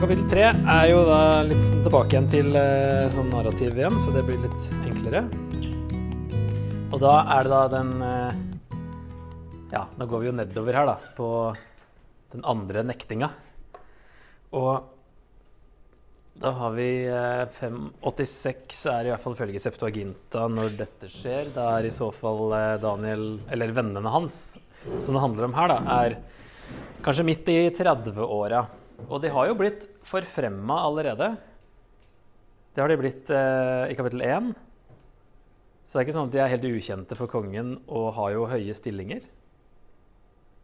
Så kapittel tre er jo da litt tilbake igjen til eh, sånn narrativ igjen, så det blir litt enklere. Og da er det da den eh, Ja, nå går vi jo nedover her, da, på den andre nektinga. Og da har vi eh, 586 er i hvert fall ifølge Septuaginta når dette skjer. Da er i så fall eh, Daniel, eller vennene hans, som det handler om her, da, er kanskje midt i 30-åra. Og de har jo blitt forfremma allerede. Det har de blitt eh, i kapittel 1. Så det er ikke sånn at de er helt ukjente for kongen og har jo høye stillinger.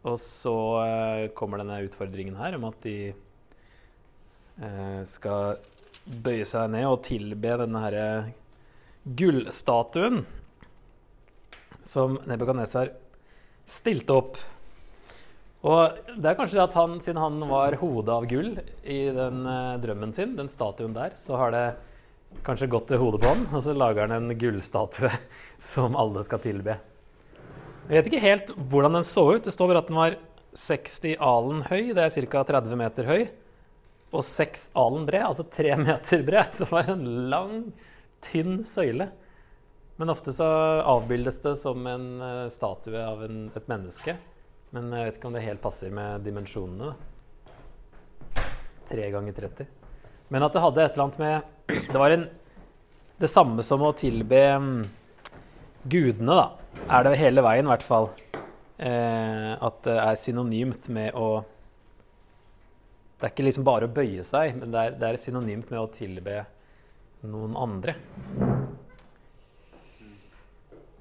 Og så eh, kommer denne utfordringen her om at de eh, skal bøye seg ned og tilbe denne herre gullstatuen som Nebukadnesar stilte opp. Og det er kanskje at han, siden han var hodet av gull i den eh, drømmen sin, den statuen der, så har det kanskje gått til hodet på han, og så lager han en gullstatue som alle skal tilbe. Jeg vet ikke helt hvordan den så ut. Det står bare at den var 60 alen høy, det er ca. 30 meter høy, og 6 alen bred, altså 3 meter bred. Så det var en lang, tynn søyle. Men ofte så avbildes det som en eh, statue av en, et menneske. Men jeg vet ikke om det helt passer med dimensjonene. da. 3 ganger 30. Men at det hadde et eller annet med Det var en, det samme som å tilbe mm, gudene, da. Er det hele veien, i hvert fall. Eh, at det er synonymt med å Det er ikke liksom bare å bøye seg, men det er, det er synonymt med å tilbe noen andre.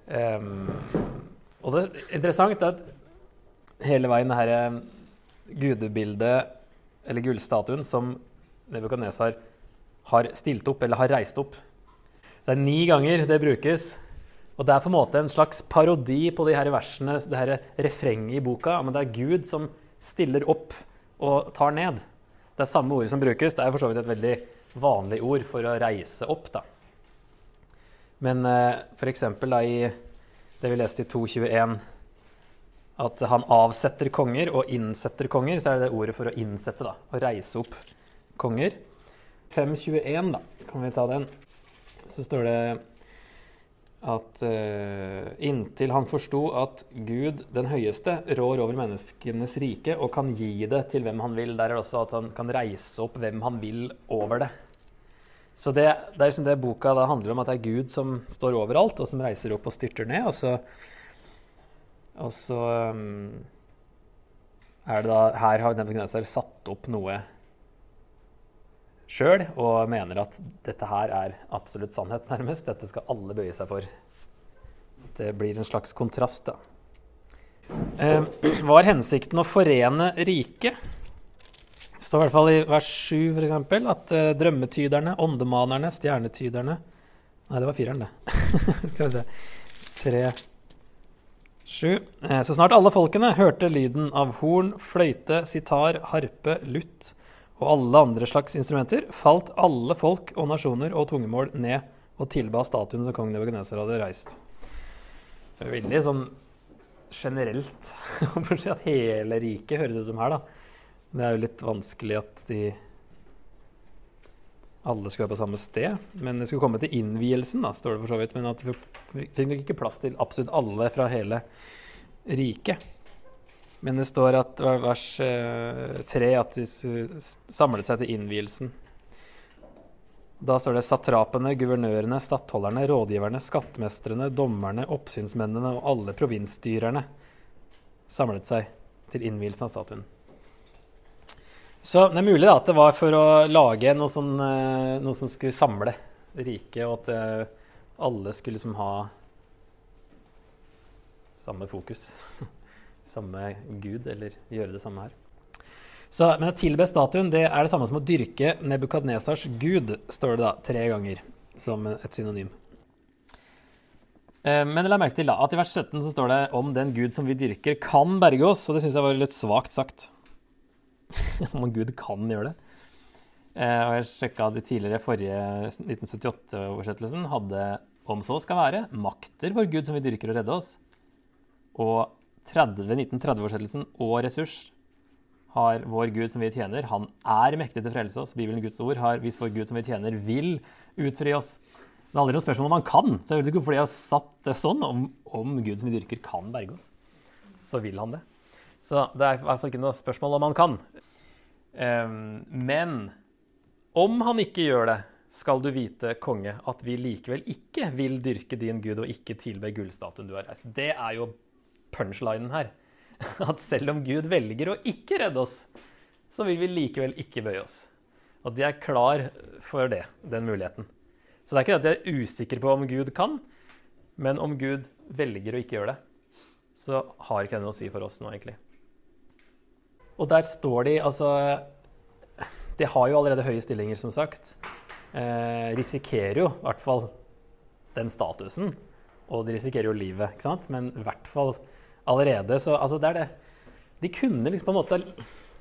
Um, og det er interessant at hele veien det her eh, gudebildet, eller gullstatuen, som Nebukadnesar har stilt opp, eller har reist opp. Det er ni ganger det brukes. Og det er på en måte en slags parodi på de her versene, det her refrenget i boka. Men det er Gud som stiller opp og tar ned. Det er samme ordet som brukes. Det er for så vidt et veldig vanlig ord for å reise opp. da. Men eh, f.eks. i det vi leste i 221 at han avsetter konger og innsetter konger, så er det det ordet for å innsette. da, Å reise opp konger. 521, da, kan vi ta den. Så står det at uh, inntil han forsto at Gud den høyeste rår over menneskenes rike og kan gi det til hvem han vil. Der er det også at han kan reise opp hvem han vil over det. Så det, det er liksom det boka handler om, at det er Gud som står overalt, og som reiser opp og styrter ned. Og så, og så um, er det da Her har Nebukadnesar satt opp noe sjøl og mener at dette her er absolutt sannhet, nærmest. Dette skal alle bøye seg for. Det blir en slags kontrast, da. Eh, var hensikten å forene riket? Det står i hvert fall i vers 7 for eksempel, at uh, drømmetyderne, åndemanerne, stjernetyderne Nei, det var fireren, det. Skal vi se. Tre, sju. Eh, så snart alle folkene hørte lyden av horn, fløyte, sitar, harpe, lutt og alle andre slags instrumenter, falt alle folk og nasjoner og tungemål ned og tilba statuen som kong Nebukadneser hadde reist. Det er veldig sånn generelt at hele riket høres ut som her, da. Det er jo litt vanskelig at de alle skulle være på samme sted. Men det skulle komme til innvielsen, da, står det for så vidt. Men at vi fikk nok ikke plass til absolutt alle fra hele riket. Men det står at vers eh, tre at de samlet seg til innvielsen. Da står det satrapene, guvernørene, stattholderne, rådgiverne, skattmestrene, dommerne, oppsynsmennene og alle provinsstyrerne samlet seg til innvielsen av statuen. Så det er mulig da, at det var for å lage noe, sånn, noe som skulle samle riket, og at eh, alle skulle liksom ha samme fokus. samme Gud, eller gjøre det samme her. Så, men å tilbe statuen det er det samme som å dyrke Nebukadnesars gud, står det da tre ganger som et synonym. Eh, men la merke til da, at i vers 17 så står det om den gud som vi dyrker, kan berge oss. Og det syns jeg var litt svakt sagt. om Gud kan gjøre det. Eh, og jeg sjekka de tidligere forrige 1978-oversettelsen hadde om så skal være, makter for Gud som vi dyrker og redde oss. Og 1930-oversettelsen og ressurs har vår Gud som vi tjener, han er mektig til å frelse oss. Bibelen, Guds ord, har hvis vår Gud som vi tjener, vil utfri oss. Det handler om spørsmål om han kan. Så jeg vet ikke hvorfor de har satt det sånn. Om, om Gud som vi dyrker, kan berge oss, så vil han det. Så det er i hvert fall ikke noe spørsmål om han kan. Men om han ikke gjør det, skal du vite, konge, at vi likevel ikke vil dyrke din Gud og ikke tilbe gullstatuen du har reist. Det er jo punchlinen her. At selv om Gud velger å ikke redde oss, så vil vi likevel ikke bøye oss. Og de er klar for det, den muligheten. Så det er ikke det at jeg er usikker på om Gud kan, men om Gud velger å ikke gjøre det, så har ikke det noe å si for oss nå, egentlig. Og der står de altså De har jo allerede høye stillinger, som sagt eh, risikerer jo i hvert fall den statusen. Og de risikerer jo livet, ikke sant? Men i hvert fall allerede så Altså, det er det. De kunne liksom på en måte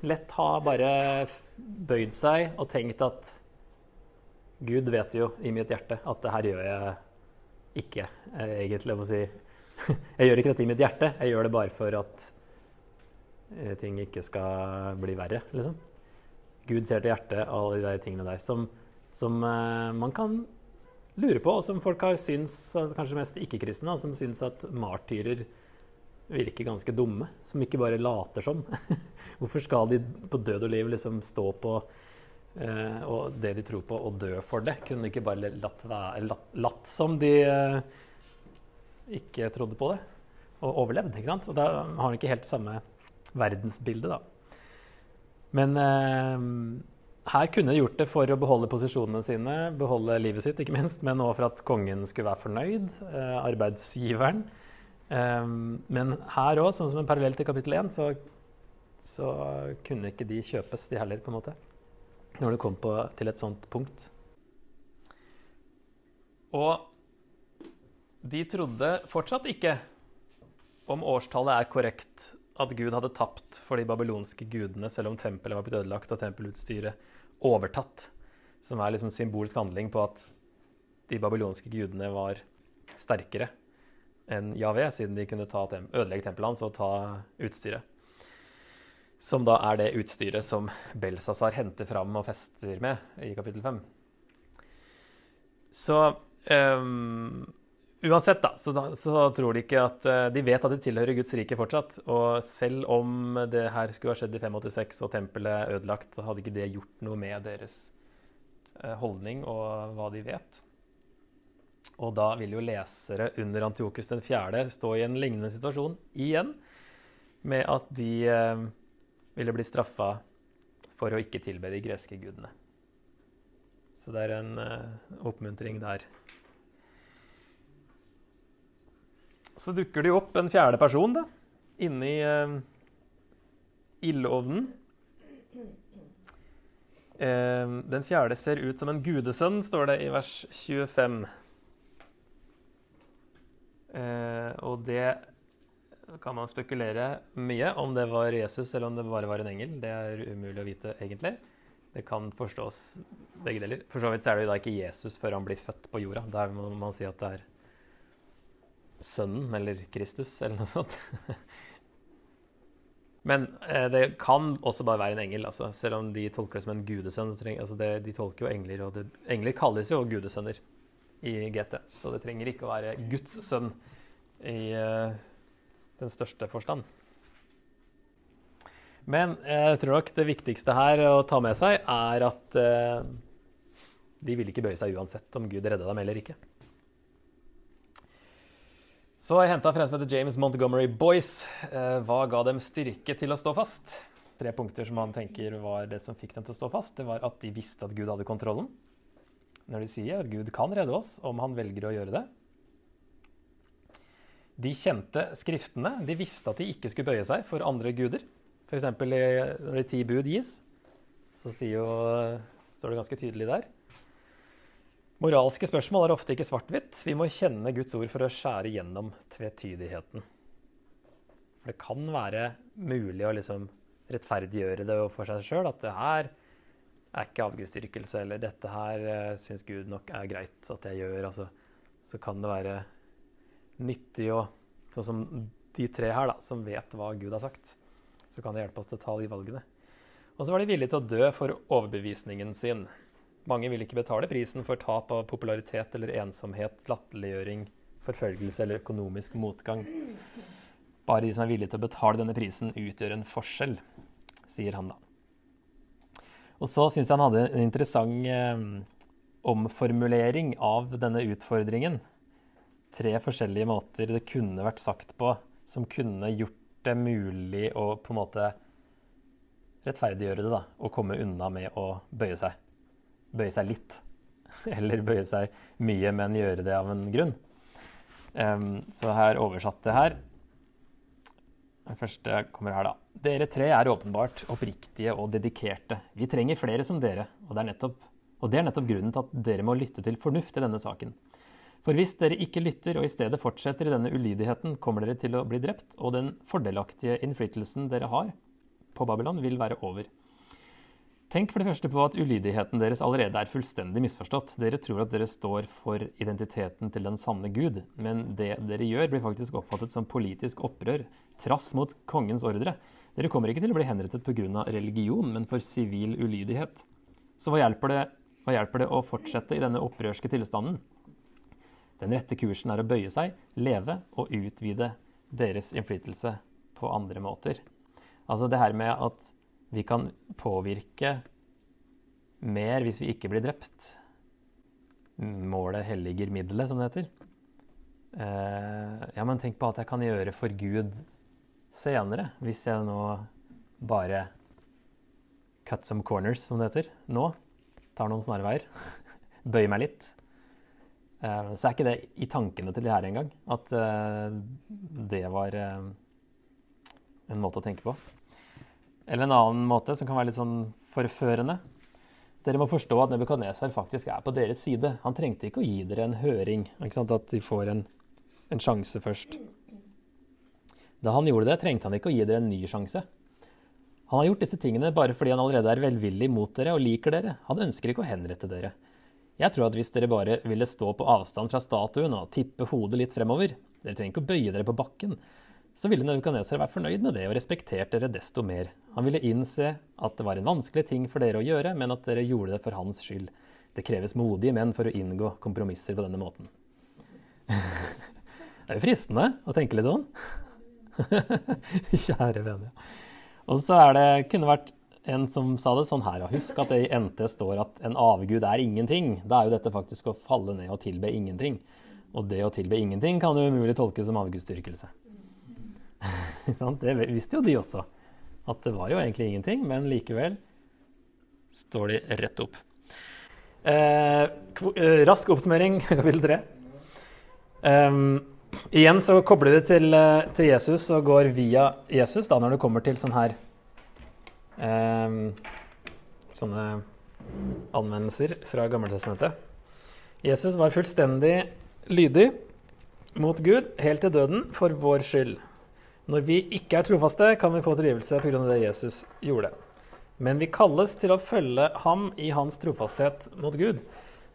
lett ha bare bøyd seg og tenkt at Gud vet jo i mitt hjerte at det her gjør jeg ikke, eh, egentlig. Jeg, si. Jeg gjør ikke dette i mitt hjerte, jeg gjør det bare for at ting ikke skal bli verre, liksom. Gud ser til hjertet, alle de tingene der. Som som uh, man kan lure på, og som folk har syns, altså kanskje mest ikke-kristne, som syns at martyrer virker ganske dumme. Som ikke bare later som. Hvorfor skal de på død og liv liksom stå på uh, og det de tror på, og dø for det? Kunne de ikke bare latt, latt, latt som de uh, ikke trodde på det, og overlevd? ikke sant? Og da har de ikke helt samme verdensbilde, da. Men her kunne de gjort det for å beholde posisjonene sine, beholde livet sitt, ikke minst, men også for at kongen skulle være fornøyd, eh, arbeidsgiveren. Eh, men her òg, sånn som en parallell til kapittel 1, så, så, kunne ikke de kjøpes, de heller, på en måte. Når det kom på, til et sånt punkt. Og de trodde fortsatt ikke om årstallet er korrekt, at Gud hadde tapt for de babylonske gudene, selv om tempelet var blitt ødelagt og tempelutstyret overtatt. Som er liksom symbolsk handling på at de babylonske gudene var sterkere enn Javé, siden de kunne tem ødelegge tempelet hans og ta utstyret. Som da er det utstyret som Belsazar henter fram og fester med i kapittel 5. Så um, Uansett, da så, da, så, tror de ikke at uh, De vet at de tilhører Guds rike fortsatt. Og selv om det her skulle ha skjedd i 586 og tempelet ødelagt, så hadde ikke det gjort noe med deres uh, holdning og hva de vet. Og da vil jo lesere under Antiokus den 4. stå i en lignende situasjon igjen, med at de uh, ville bli straffa for å ikke tilbe de greske gudene. Så det er en oppmuntring der. Så dukker det jo opp en fjerde person da, inni eh, ildovnen. Eh, den fjerde ser ut som en gudesønn, står det i vers 25. Uh, eh, og det kan man spekulere mye om det var Jesus eller om det bare var en engel. Det er umulig å vite, egentlig. Det kan forstås begge deler. For så vidt er det jo da ikke Jesus før han blir født på jorda. Der må man si at det er Sønnen eller Kristus eller noe sånt. Men eh, det kan også bare være en engel, altså, selv om de tolker det som en gudesønn. Altså det, de tolker jo engler, og det, engler kalles jo gudesønner i GT. Så det trenger ikke å være Guds sønn i eh, den største forstand. Men eh, jeg tror nok det viktigste her å ta med seg er at eh, de vil ikke bøye seg uansett om Gud redda dem eller ikke. Så har jeg henta frem som heter James Montgomery Boyce. Eh, hva ga dem styrke til å stå fast? Tre punkter som han tenker var det som fikk dem til å stå fast. Det var at de visste at Gud hadde kontrollen. Når de sier at Gud kan redde oss om han velger å gjøre det. De kjente skriftene. De visste at de ikke skulle bøye seg for andre guder. F.eks. når de ti bud gis, så jo, står det ganske tydelig der Moralske spørsmål er ofte ikke svart-hvitt. Vi må kjenne Guds ord for å skjære gjennom tvetydigheten. For det kan være mulig å liksom rettferdiggjøre det for seg sjøl, at det her er ikke avgudsdyrkelse, eller dette her uh, syns Gud nok er greit at jeg gjør. Altså, så kan det være nyttig å Sånn som de tre her, da, som vet hva Gud har sagt. Så kan det hjelpe oss til å ta de valgene. Og så var de villige til å dø for overbevisningen sin. Mange vil ikke betale prisen for tap av popularitet eller ensomhet, latterliggjøring, forfølgelse eller økonomisk motgang. Bare de som er villige til å betale denne prisen, utgjør en forskjell, sier han da. Og så syns jeg han hadde en interessant eh, omformulering av denne utfordringen. Tre forskjellige måter det kunne vært sagt på som kunne gjort det mulig å på en måte rettferdiggjøre det, da. Og komme unna med å bøye seg. Bøye seg litt. Eller bøye seg mye, men gjøre det av en grunn. Um, så her oversatt det her. Den første kommer her, da. Dere tre er åpenbart oppriktige og dedikerte. Vi trenger flere som dere, og det, nettopp, og det er nettopp grunnen til at dere må lytte til fornuft i denne saken. For hvis dere ikke lytter og i stedet fortsetter i denne ulydigheten, kommer dere til å bli drept, og den fordelaktige innflytelsen dere har på Babylon, vil være over. Tenk for det første på at ulydigheten deres allerede er fullstendig misforstått. Dere tror at dere står for identiteten til den sanne Gud, men det dere gjør, blir faktisk oppfattet som politisk opprør, trass mot kongens ordre. Dere kommer ikke til å bli henrettet pga. religion, men for sivil ulydighet. Så hva hjelper, det, hva hjelper det å fortsette i denne opprørske tilstanden? Den rette kursen er å bøye seg, leve og utvide deres innflytelse på andre måter. Altså det her med at vi kan påvirke mer hvis vi ikke blir drept. Målet helliger middelet, som det heter. Eh, ja, men tenk på at jeg kan gjøre for Gud senere, hvis jeg nå bare cut some corners, som det heter, nå. Tar noen snarveier. Bøyer meg litt. Eh, så er ikke det i tankene til de her engang, at eh, det var en måte å tenke på. Eller en annen måte som kan være litt sånn forførende. Dere må forstå at Nebukadnesar faktisk er på deres side. Han trengte ikke å gi dere en høring, at de får en, en sjanse først. Da han gjorde det, trengte han ikke å gi dere en ny sjanse. Han har gjort disse tingene bare fordi han allerede er velvillig mot dere og liker dere. Han ønsker ikke å henrette dere. Jeg tror at hvis dere bare ville stå på avstand fra statuen og tippe hodet litt fremover Dere trenger ikke å bøye dere på bakken, så ville Nebukadneser være fornøyd med det og respektert dere desto mer. Han ville innse at det var en vanskelig ting for dere å gjøre, men at dere gjorde det for hans skyld. Det kreves modige menn for å inngå kompromisser på denne måten. det er jo fristende å tenke litt sånn. Kjære vene. Og så er det, kunne vært en som sa det sånn her. og Husk at det i NT står at en avgud er ingenting. Da er jo dette faktisk å falle ned og tilbe ingenting. Og det å tilbe ingenting kan jo umulig tolkes som avgudsdyrkelse. det visste jo de også. At det var jo egentlig ingenting, men likevel står de rett opp. Eh, eh rask oppsummering, kapittel tre. Um, igjen så kobler vi til, eh, til, Jesus og går via Jesus da når det kommer til sånn her um, Sånne anvendelser fra Gammeltestamentet. Jesus var fullstendig lydig mot Gud helt til døden for vår skyld. Når vi ikke er trofaste, kan vi få tilgivelse pga. det Jesus gjorde. Men vi kalles til å følge ham i hans trofasthet mot Gud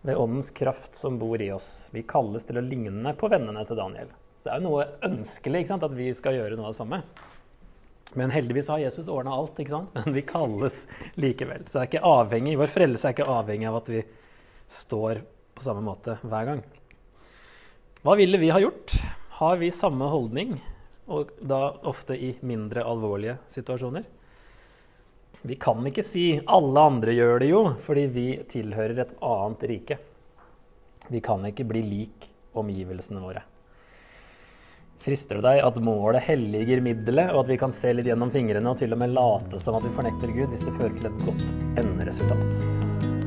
ved åndens kraft som bor i oss. Vi kalles til å ligne på vennene til Daniel. Det er jo noe ønskelig ikke sant, at vi skal gjøre noe av det samme. Men heldigvis har Jesus ordna alt, ikke sant? men vi kalles likevel. Så det er ikke avhengig, vår frelse er ikke avhengig av at vi står på samme måte hver gang. Hva ville vi ha gjort? Har vi samme holdning og da ofte i mindre alvorlige situasjoner. Vi kan ikke si 'alle andre gjør det jo', fordi vi tilhører et annet rike. Vi kan ikke bli lik omgivelsene våre. Frister det deg at målet helliger middelet, og at vi kan se litt gjennom fingrene og til og med late som at vi fornekter Gud hvis det fører til et godt enderesultat?